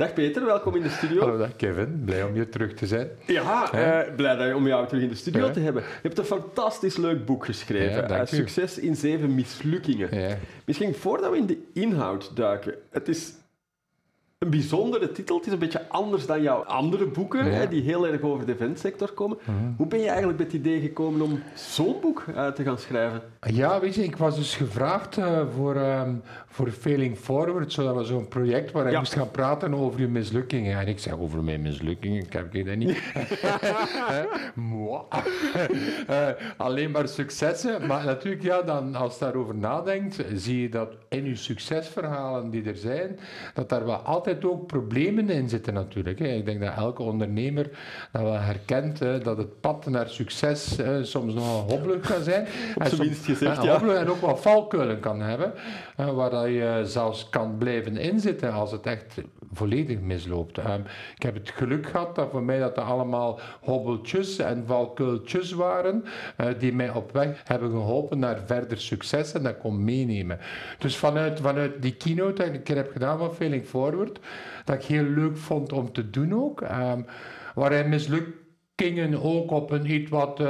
Dag Peter, welkom in de studio. Hallo, dag Kevin. Blij om hier terug te zijn. Ja, eh, blij om jou terug in de studio te hebben. Je hebt een fantastisch leuk boek geschreven. Ja, uh, Succes in zeven mislukkingen. Ja. Misschien voordat we in de inhoud duiken. Het is een bijzondere titel. Het is een beetje anders dan jouw andere boeken, Ja. hè, die heel erg over de eventsector komen. Hoe ben je eigenlijk met het idee gekomen om zo'n boek uit te gaan schrijven? Ja, weet je, ik was dus gevraagd eh, voor, ehm, voor Failing Forward, zodat we zo'n project waar ik Ja. moest gaan praten over je mislukkingen. En ik zeg over mijn mislukkingen, ik heb ik dat niet. Eh, alleen maar successen. Maar natuurlijk, ja, dan, als je daarover nadenkt, zie je dat in je succesverhalen die er zijn, dat daar wel altijd ook problemen in zitten natuurlijk. Hè. Ik denk dat elke ondernemer dat wel herkent, hè, dat het pad naar succes eh, soms nogal hobbelig kan zijn. Op En soms- gezegd, ja. hobbelig en ook wat valkuilen kan hebben, waar dat je zelfs kan blijven inzitten als het echt volledig misloopt. Ehm, ik heb het geluk gehad dat voor mij dat dat allemaal hobbeltjes en valkuiltjes waren, eh, die mij op weg hebben geholpen naar verder succes en dat kon meenemen. Dus vanuit, vanuit die keynote dat ik heb gedaan van Failing Forward, dat ik heel leuk vond om te doen ook, ehm, waarin mislukkingen ook op een iets wat...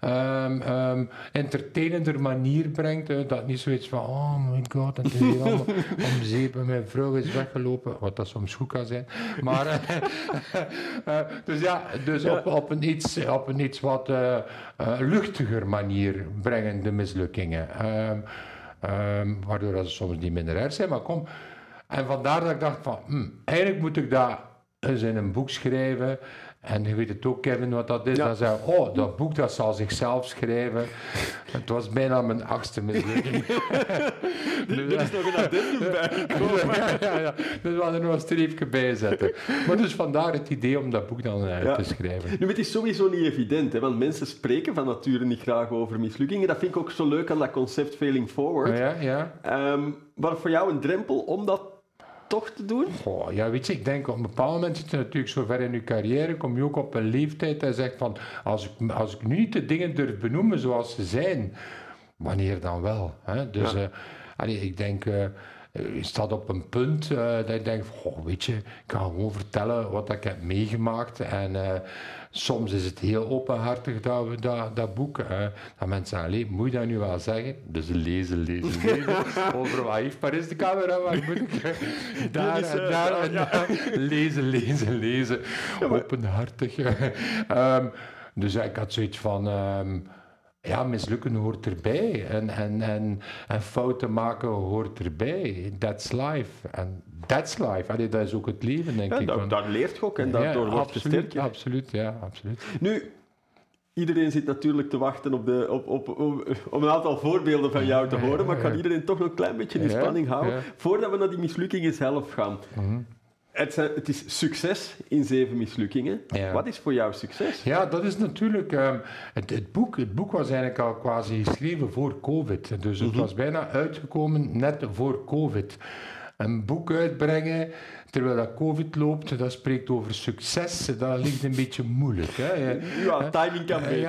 ehm, entertainender manier brengt. hè, dat niet zoiets van, oh my god, het is hier allemaal om zeep en mijn vrouw is weggelopen, wat dat soms goed kan zijn. Maar, eh, eh, dus ja, dus Op, op, een iets, op een iets wat eh, luchtiger manier brengen de mislukkingen. Ehm, waardoor dat ze soms niet minder erg zijn, maar kom. En vandaar dat ik dacht van, hm, eigenlijk moet ik dat eens in een boek schrijven. En je weet het ook, Kevin, wat dat is. Ja. Dan zei oh, dat boek dat zal zichzelf schrijven. Het was bijna mijn achtste mislukking. Dus, Er is nog een addendum bijgekomen. ja, ja, ja. Dus we hadden er nog een streepje bij zetten. Maar dus vandaar het idee om dat boek dan uit Ja. te schrijven. Nu, het is sowieso niet evident, hè, want mensen spreken van nature niet graag over mislukkingen. Dat vind ik ook zo leuk aan dat concept Failing Forward. Ja, ja. Ehm, maar voor jou een drempel om dat toch te doen? Goh, ja, weet je, ik denk op een bepaald moment zit je natuurlijk zo ver in je carrière, kom je ook op een leeftijd en zegt van, als ik, als ik nu niet de dingen durf benoemen zoals ze zijn, wanneer dan wel? Hè? Dus Ja. eh, allee, ik denk, eh, je staat op een punt eh, dat je denkt, goh, weet je, ik kan gewoon vertellen wat ik heb meegemaakt en soms is het heel openhartig dat, we dat, dat boek, eh, dat mensen zeggen, allee, moet je dat nu wel zeggen? Dus lezen, lezen, lezen, over wat heeft Paris de camera, waar moet ik daar is, eh, daar daar, en ja. daar, lezen, lezen, lezen, openhartig. Ehm, dus ik had zoiets van... ehm, ja, mislukken hoort erbij. En, en, en, en fouten maken hoort erbij. That's life. En that's life. Allee, dat is ook het leven, denk Ja, ik. daar, want- daar leert je ook en Ja, daardoor word je absoluut, sterker. Absoluut, ja, absoluut. Nu, iedereen zit natuurlijk te wachten op, de, op, op, op, op een aantal voorbeelden van jou te horen, maar ik ga iedereen toch nog een klein beetje in Ja, spanning houden ja. voordat we naar die mislukkingen zelf gaan. Het, zijn- het is succes in zeven mislukkingen. Ja. Wat is voor jou succes? Ja, dat is natuurlijk. ehm, het, het, boek, het boek was eigenlijk al quasi geschreven voor COVID. Dus het was bijna uitgekomen net voor COVID. Een boek uitbrengen terwijl dat COVID loopt, dat spreekt over succes. Dat ligt een beetje moeilijk. Hè? Ja, timing kan beter.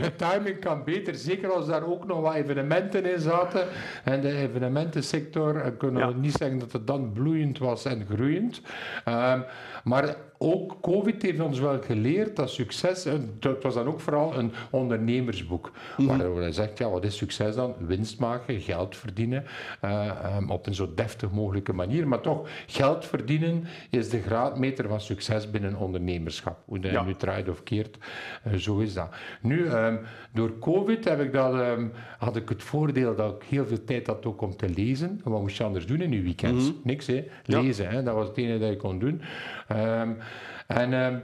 Ja, timing kan beter, zeker als daar ook nog wat evenementen in zaten. En de evenementensector, eh, kunnen Ja. we niet zeggen dat het dan bloeiend was en groeiend. Ehm, maar ook COVID heeft ons wel geleerd dat succes, het was dan ook vooral een ondernemersboek. Waar hij zegt, ja, wat is succes dan? Winst maken, geld verdienen, eh, ehm, op een zo deftig mogelijke manier. Maar toch, geld verdienen is de graadmeter van succes binnen ondernemerschap. Hoe dat je nu draait of keert, eh, zo is dat. Nu, ehm, door COVID heb ik dat, ehm, had ik het voordeel dat ik heel veel tijd had ook om te lezen. Wat moest je anders doen in je weekends? Niks, hè? Ja. Lezen, hè? dat was het enige dat je kon doen. Ehm, en...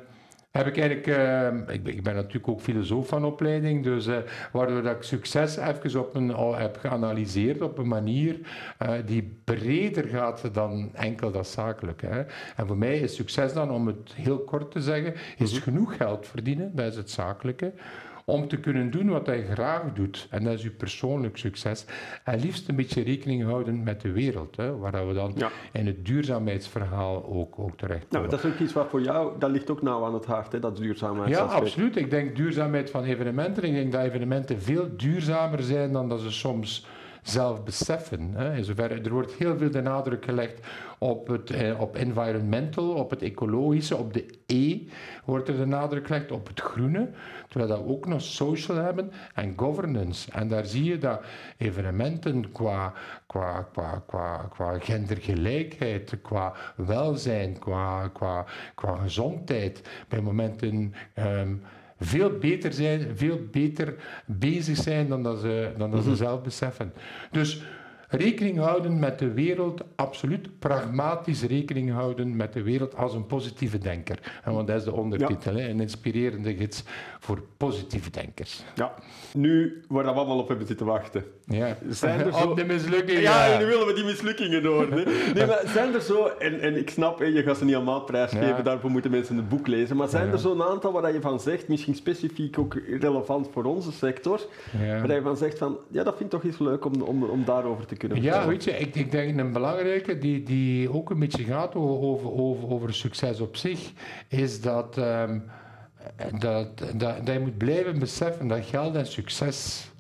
heb ik eigenlijk, ehm, ik, ben, ik ben natuurlijk ook filosoof van opleiding, dus eh, waardoor dat ik succes even op een, al heb geanalyseerd op een manier eh, die breder gaat dan enkel dat zakelijke. Hè. En voor mij is succes dan, om het heel kort te zeggen, is genoeg geld verdienen, dat is het zakelijke, om te kunnen doen wat hij graag doet. En dat is uw persoonlijk succes. En liefst een beetje rekening houden met de wereld, hè, waar dat we dan Ja. in het duurzaamheidsverhaal ook, ook terecht Nou, komen. dat is ook iets wat voor jou, dat ligt ook nauw aan het hart, hè, dat Ja, duurzaamheidsaspect. absoluut. Ik denk duurzaamheid van evenementen. Ik denk dat evenementen veel duurzamer zijn dan dat ze soms zelf beseffen. Hè. Er wordt heel veel de nadruk gelegd op, het, eh, op environmental, op het ecologische, op de E wordt er de nadruk gelegd, op het groene. Terwijl we ook nog social hebben en governance. En daar zie je dat evenementen qua, qua, qua, qua, qua gendergelijkheid, qua welzijn, qua, qua, qua gezondheid, bij momenten... ehm, veel beter zijn, veel beter bezig zijn dan dat ze, dan dat ze zelf beseffen. Dus rekening houden met de wereld, absoluut pragmatisch rekening houden met de wereld als een positieve denker. En want dat is de ondertitel, hè, een inspirerende gids voor positieve denkers. Ja. Nu, waar we allemaal op hebben zitten wachten. Ja. Zijn er zo- Op de mislukkingen. Ja, en nu willen we die mislukkingen. Hè. Nee, maar zijn er zo, en, en ik snap, je gaat ze niet allemaal prijsgeven, Ja. daarvoor moeten mensen het boek lezen, maar zijn er zo'n aantal waar je van zegt, misschien specifiek ook relevant voor onze sector, Ja. waar je van zegt van, ja, dat vind ik toch eens leuk om, om, om daarover te kunnen Ja, weet je, ik, ik denk een belangrijke die, die ook een beetje gaat over, over, over succes op zich, is dat, ehm, dat, dat, dat je moet blijven beseffen dat geld en succes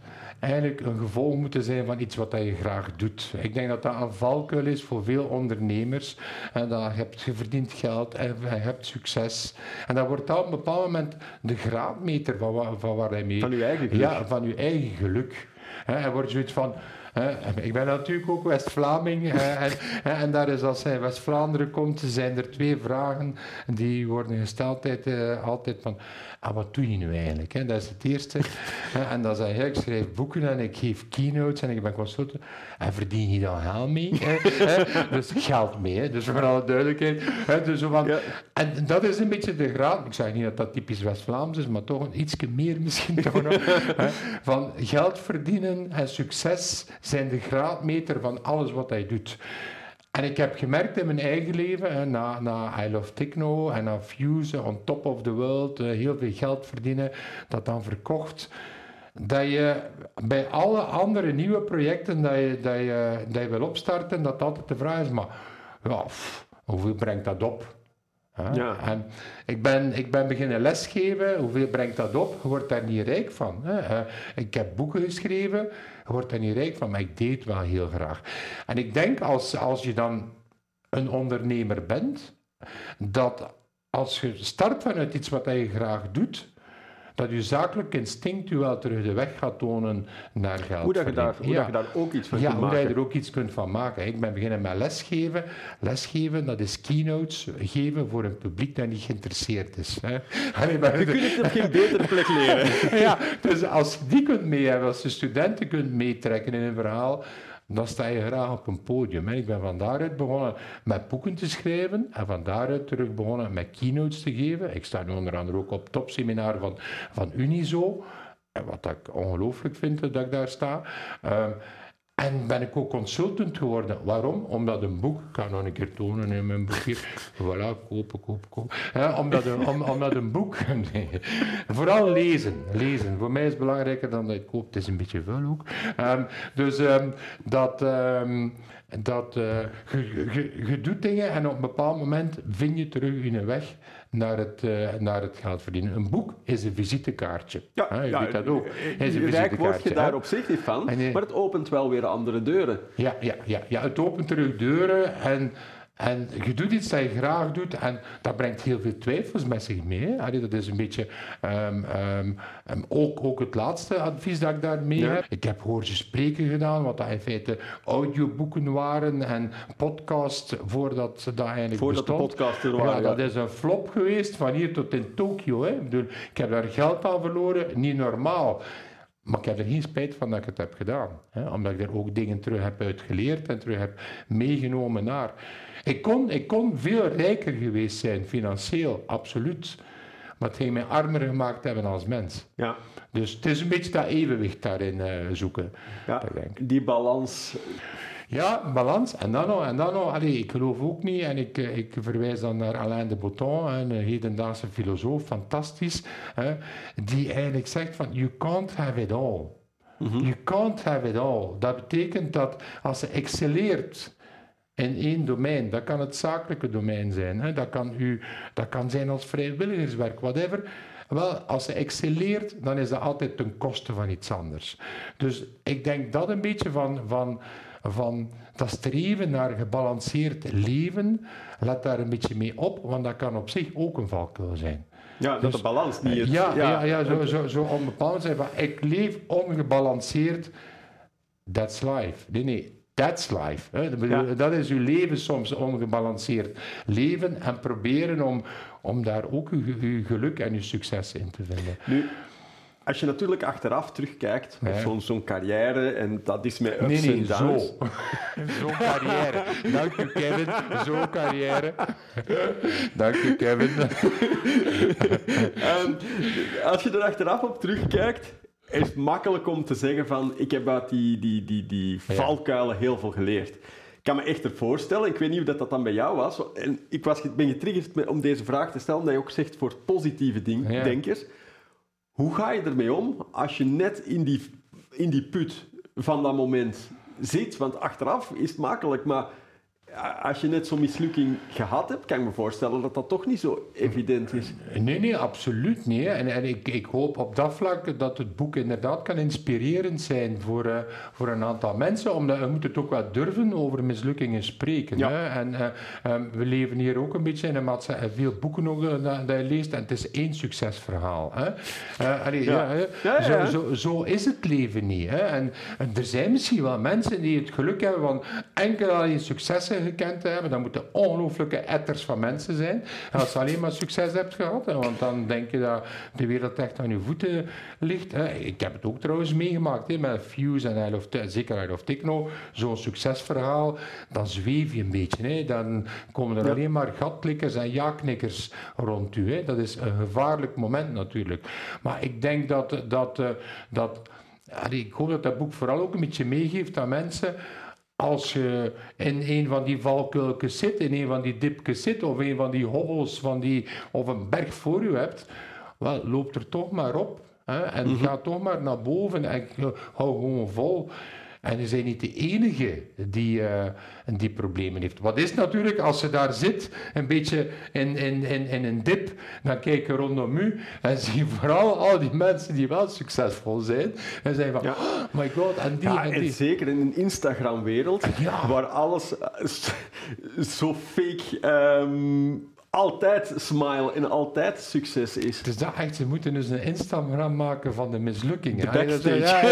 eigenlijk een gevolg moeten zijn van iets wat je graag doet. Ik denk dat dat een valkuil is voor veel ondernemers. En dat je hebt je verdient geld en je hebt succes. En dat wordt dan op een bepaald moment de graadmeter van, van waar hij mee... Van uw eigen geluk. Ja, van uw eigen geluk. Er wordt zoiets van. ik ben natuurlijk ook West-Vlaming. en, en daar is als hij in West-Vlaanderen komt, zijn er twee vragen die worden gesteld altijd, eh, altijd van. Ah, wat doe je nu eigenlijk? Hè? Dat is het eerste. En dan zeg je, ik schrijf boeken en ik geef keynotes en ik ben consultant. En verdien je dan geld mee? Dus geld mee, hè? dus voor alle duidelijkheid. Dus zo van, Ja. En dat is een beetje de graad. Ik zeg niet dat dat typisch West-Vlaams is, maar toch een ietsje meer misschien toch nog. van geld verdienen en succes zijn de graadmeter van alles wat hij doet. En ik heb gemerkt in mijn eigen leven, na, na I Love Techno en na Fuse, On Top of the World, eh, heel veel geld verdienen, dat dan verkocht, dat je bij alle andere nieuwe projecten dat je, dat je, wil opstarten, dat altijd de vraag is, maar ja, hoeveel brengt dat op? Ja. En ik ben, ik ben beginnen lesgeven. Hoeveel brengt dat op? Je wordt daar niet rijk van. Hè? Ik heb boeken geschreven. Je wordt daar niet rijk van, maar ik deed wel heel graag. En ik denk als, als je dan een ondernemer bent, dat als je start vanuit iets wat je graag doet, dat je zakelijk instinct je wel terug de weg gaat tonen naar geld. Hoe, dat je, daar, hoe Ja. dat je daar ook iets van Ja, kunt hoe dat je maken. er ook iets kunt van maken. Ik ben beginnen met lesgeven. Lesgeven, dat is keynotes geven voor een publiek dat niet geïnteresseerd is. Hè. Allee, maar- Je kunt het op geen betere plek leren. ja, dus als je die kunt mee hebben, als je studenten kunt meetrekken in een verhaal, dan sta je graag op een podium. Ik ben van daaruit begonnen met boeken te schrijven en van daaruit terug begonnen met keynotes te geven. Ik sta nu onder andere ook op topseminar van, van Unizo. Wat ik ongelooflijk vind dat ik daar sta. Ehm, en ben ik ook consultant geworden. Waarom? Omdat een boek, ik ga nog een keer tonen in mijn boek hier. Voilà, kopen, kopen, kopen. Omdat, een, om, omdat een boek. nee. Vooral lezen. Lezen. Voor mij is het belangrijker dan dat het koopt. Het is een beetje vuil ook. Ehm, dus ehm, dat. ehm, dat eh, je, je doet dingen en op een bepaald moment vind je terug je weg naar het, eh, naar het geld verdienen. Een boek is een visitekaartje. Hè, je weet dat ook. Het is een Rijk word je daar hè. op zich niet van, En maar het opent wel weer andere deuren. Ja, ja, ja, ja, het opent terug deuren en, en je doet iets dat je graag doet en dat brengt heel veel twijfels met zich mee. Allee, dat is een beetje ehm, ehm, ehm, ook, ook het laatste advies dat ik daarmee Ja. heb. Ik heb hoortjes spreken gedaan, wat dat in feite audioboeken waren en podcasts voordat ze dat eigenlijk Voordat de podcast er Ja, waren. dat ja. is een flop geweest van hier tot in Tokio. Hè. Ik, bedoel, ik heb daar geld aan verloren, niet normaal. Maar ik heb er geen spijt van dat ik het heb gedaan. Hè, omdat ik er ook dingen terug heb uitgeleerd en terug heb meegenomen naar. Ik kon, ik kon veel rijker geweest zijn, financieel, absoluut. Maar het ging mij armer gemaakt hebben als mens. Ja. Dus het is een beetje dat evenwicht daarin eh, zoeken. Ja, denk. die balans. Ja, balans. En dan nog, en dan nog. Allee, ik geloof ook niet, en ik, eh, ik verwijs dan naar Alain de Botton, een hedendaagse filosoof, fantastisch, hè, die eigenlijk zegt van, you can't have it all. You can't have it all. Dat betekent dat als je excelleert in één domein, dat kan het zakelijke domein zijn, hè, dat, kan u, dat kan zijn als vrijwilligerswerk, whatever. Wel, als ze excelleert, dan is dat altijd ten koste van iets anders. Dus ik denk dat een beetje van, van, van dat streven naar gebalanceerd leven, let daar een beetje mee op, want dat kan op zich ook een valkuil zijn. Ja, dat dus, de balans niet... Het, ja, ja, ja, zo, zo, zo onbepaald zijn van, ik leef ongebalanceerd, that's life. Nee, nee, That's life. Hè. Dat is uw leven soms ongebalanceerd leven en proberen om, om daar ook uw, uw geluk en uw succes in te vinden. Nu, als je natuurlijk achteraf terugkijkt op zo'n zo carrière, en dat is met ups nee, nee, en downs. Zo. zo'n carrière. Dank u, Kevin. Zo'n carrière. Dank u, Kevin. um, als je er achteraf op terugkijkt, is het makkelijk om te zeggen van ik heb uit die, die, die, die valkuilen heel veel geleerd. Ik kan me echt voorstellen, ik weet niet hoe dat, dan bij jou was, en ik was, ben getriggerd om deze vraag te stellen, omdat je ook zegt voor positieve denkers. Hoe ga je ermee om als je net in die, in die put van dat moment zit? Want achteraf is het makkelijk, maar als je net zo'n mislukking gehad hebt, kan ik me voorstellen dat dat toch niet zo evident is. Nee, nee, absoluut niet. En, en ik, ik hoop op dat vlak dat het boek inderdaad kan inspirerend zijn voor, uh, voor een aantal mensen, omdat we moeten toch wel durven over mislukkingen spreken. Ja. Hè? En uh, um, we leven hier ook een beetje in een maatschappij, veel boeken ook uh, dat, je leest, en het is één succesverhaal. Hè? Allee, ja. Ja, zo, zo, zo, is het leven niet. Hè? En, en, er zijn misschien wel mensen die het geluk hebben van enkel alleen successen gekend te hebben. Dan moeten ongelooflijke etters van mensen zijn. En als je alleen maar succes hebt gehad, hè, want dan denk je dat de wereld echt aan je voeten ligt. Hè. Ik heb het ook trouwens meegemaakt hè, met Fuse en I Love, zeker I Love Techno. Zo'n succesverhaal, dan zweef je een beetje. Hè. Dan komen er alleen maar gatklikkers en ja-knikkers rond u. Hè. Dat is een gevaarlijk moment natuurlijk. Maar ik denk dat... dat, eh, dat ik hoop dat dat boek vooral ook een beetje meegeeft aan mensen als je in een van die valkuilken zit, in een van die dipjes zit, of een van die hobbels van die, of een berg voor je hebt, wel, loop er toch maar op. Hè, en mm ga toch maar naar boven en hou gewoon vol. En je bent niet de enige die, uh, die problemen heeft. Wat is natuurlijk, als je daar zit, een beetje in, in, in, in een dip, dan kijk je rondom u en zie je vooral al die mensen die wel succesvol zijn. En zeggen van, oh my god, en die ja, en die. zeker in een Instagram-wereld, waar alles eh, zo fake... Um, altijd smile en altijd succes is. Dus dat echt, ze moeten dus een Instagram maken van de mislukkingen. Dat, ja,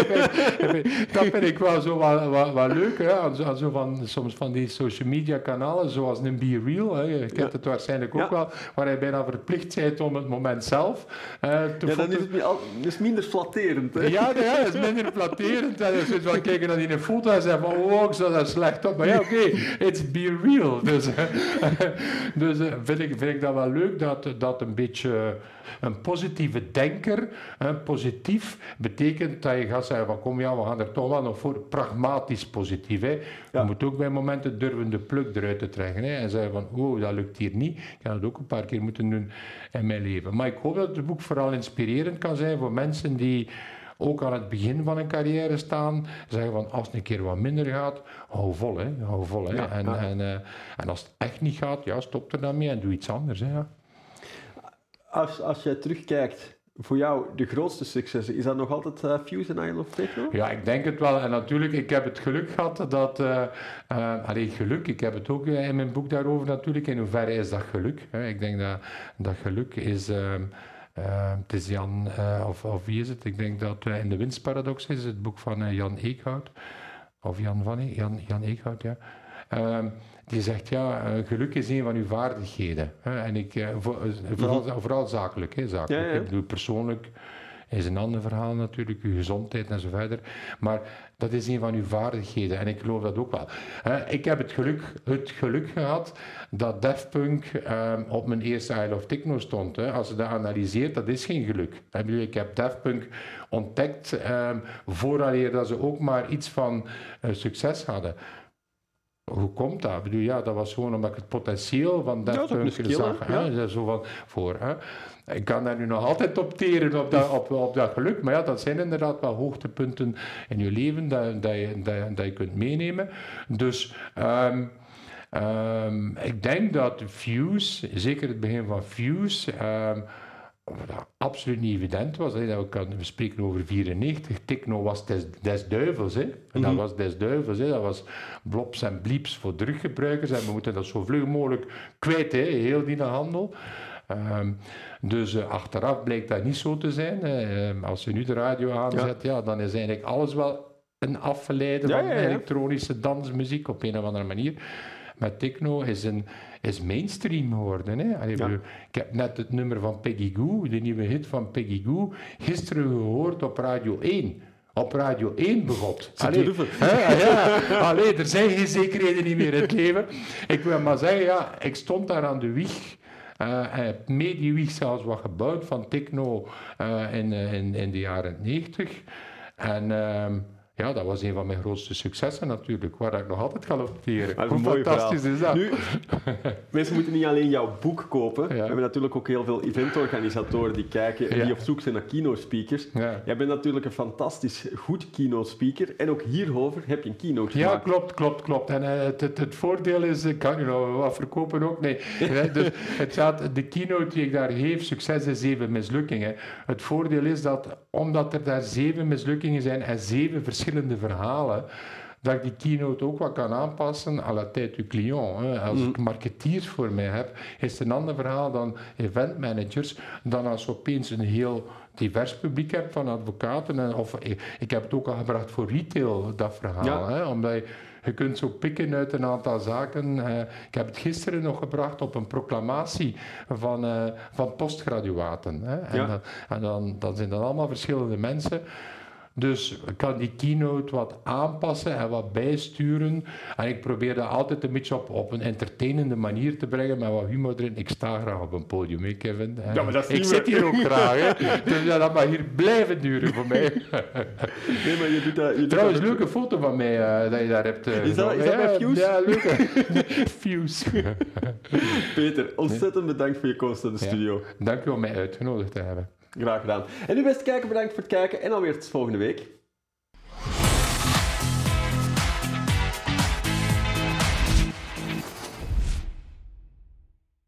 dat vind ik wel zo wat, wat, leuk. Hè? Zo van, soms van die social media kanalen, zoals een Be Real. Hè? Je kent het waarschijnlijk ook wel, waar hij bijna verplicht bent om het moment zelf uh, te Ja, dan is het al, is minder flatterend. Hè? Ja, ja, het is minder flatterend. En je wel kijken naar die foto en zeggen van, oh, ik dat slecht op. Maar ja, oké, okay, it's Be Real. Dus, dus uh, vind ik vind ik dat wel leuk dat, dat een beetje een positieve denker, positief, betekent dat je gaat zeggen van kom ja, we gaan er toch wel nog voor, pragmatisch positief. Hè. Je moet ook bij momenten durven de pluk eruit te trekken hè, en zeggen van oh, dat lukt hier niet. Ik heb dat ook een paar keer moeten doen in mijn leven. Maar ik hoop dat het boek vooral inspirerend kan zijn voor mensen die ook aan het begin van een carrière staan, zeggen van als het een keer wat minder gaat, hou vol, hè, hou vol. Hè. en, En, uh, en als het echt niet gaat, ja, stop er dan mee en doe iets anders. Hè, ja. Als, als jij terugkijkt, voor jou de grootste successen, is dat nog altijd uh, Fuse en Isle of Techno? Ja, ik denk het wel. En natuurlijk, ik heb het geluk gehad dat... Uh, uh, allee, geluk, ik heb het ook in mijn boek daarover natuurlijk. In hoeverre is dat geluk? Hè? Ik denk dat, dat geluk is... Ehm, uh, het is Jan, uh, of, of, wie is het? Ik denk dat uh, in de winstparadox is het boek van Jan Eekhout. Of Jan van Jan, Jan Eekhout, ja. Ehm, die zegt, ja, geluk is een van uw vaardigheden. en ik, voor, vooral, mhm. vooral zakelijk, hè, zakelijk. Ja, ja. Ik bedoel, persoonlijk is een ander verhaal natuurlijk, uw gezondheid en verder. Maar dat is een van uw vaardigheden en ik geloof dat ook wel. ik heb het geluk, het geluk gehad dat Daft Punk um, op mijn eerste Isle of Techno stond. Als je dat analyseert, dat is geen geluk. Ik heb Daft Punk ontdekt um, dat ze ook maar iets van uh, succes hadden. Hoe komt dat? Ik bedoel, ja, dat was gewoon omdat ik het potentieel van Daft Punk zag. Ja. Zo van, voor, hè. Ik kan daar nu nog altijd op teren, op dat, op, op dat geluk. Maar ja, dat zijn inderdaad wel hoogtepunten in je leven dat, dat, je, dat, dat je kunt meenemen. Dus um, um, ik denk dat Fuse, zeker het begin van Fuse, um, dat absoluut niet evident was. Hè. Dat we, spreken over 94. Techno was des, des duivels. Hè. En dat was des duivels. Hè. Dat was blops en blieps voor druggebruikers. En we moeten dat zo vlug mogelijk kwijt, hè. heel die handel. Ehm, dus eh, achteraf blijkt dat niet zo te zijn. Ehm, als je nu de radio aanzet, ja. dan is eigenlijk alles wel een afgeleide Ja, van ja. elektronische dansmuziek op een of andere manier. Maar techno is, een, is mainstream geworden. Hè? Allee, Ja. Ik heb net het nummer van Peggy Goo, de nieuwe hit van Peggy Goo, gisteren gehoord op Radio 1. Op Radio 1 begot. Allee, hè, ja. Allee, er zijn geen zekerheden niet meer in het leven. Ik wil maar zeggen, ja, ik stond daar aan de wieg. en heb mee die wieg zelfs wat gebouwd van techno eh, in, eh, in, in de jaren 90. En ehm, ja, dat was een van mijn grootste successen natuurlijk, waar ik nog altijd ga. Dat is Hoe fantastisch verhaal. is dat? Nu, mensen moeten niet alleen jouw boek kopen. We Ja. hebben natuurlijk ook heel veel eventorganisatoren die kijken en Ja. die op zoek zijn naar kinospeakers. Ja. Jij bent natuurlijk een fantastisch goed kinospeaker. En ook hierover heb je een keynote Ja, gemaakt. klopt, klopt, klopt. En eh, het, het, het voordeel is, ik kan je nou wat verkopen ook? Nee. Dus het gaat, de keynote die ik daar geef, succes is zeven mislukkingen. Het voordeel is dat, omdat er daar zeven mislukkingen zijn en zeven verschillende verhalen, dat ik die keynote ook wat kan aanpassen à la tête du client. Hè. Als ik marketeers voor mij heb, is het een ander verhaal dan eventmanagers, dan als je opeens een heel divers publiek hebt van advocaten. En, of, ik, ik heb het ook al gebracht voor retail, dat verhaal. Ja. Hè, omdat je, je kunt zo pikken uit een aantal zaken. Eh, ik heb het gisteren nog gebracht op een proclamatie van, eh, van postgraduaten. Hè. En, Ja. dan, en dan, dan zijn dat allemaal verschillende mensen. Dus ik kan die keynote wat aanpassen en wat bijsturen. En ik probeer dat altijd een beetje op, op een entertainende manier te brengen, met wat humor erin. Ik sta graag op een podium, hè, Kevin. En Ja, maar dat ik zit hier ook graag. Hè. Dus ja, dat mag hier blijven duren voor mij. Nee, maar je doet dat... Je doet Trouwens, dat leuke foto van mij eh, dat je daar hebt. eh, Is dat- is dat bij Fuse? Ja, leuke. Fuse. Peter, ontzettend bedankt voor je komst in de studio. Dank u om mij uitgenodigd te hebben. Graag gedaan. En u beste kijker, bedankt voor het kijken en alweer tot volgende week.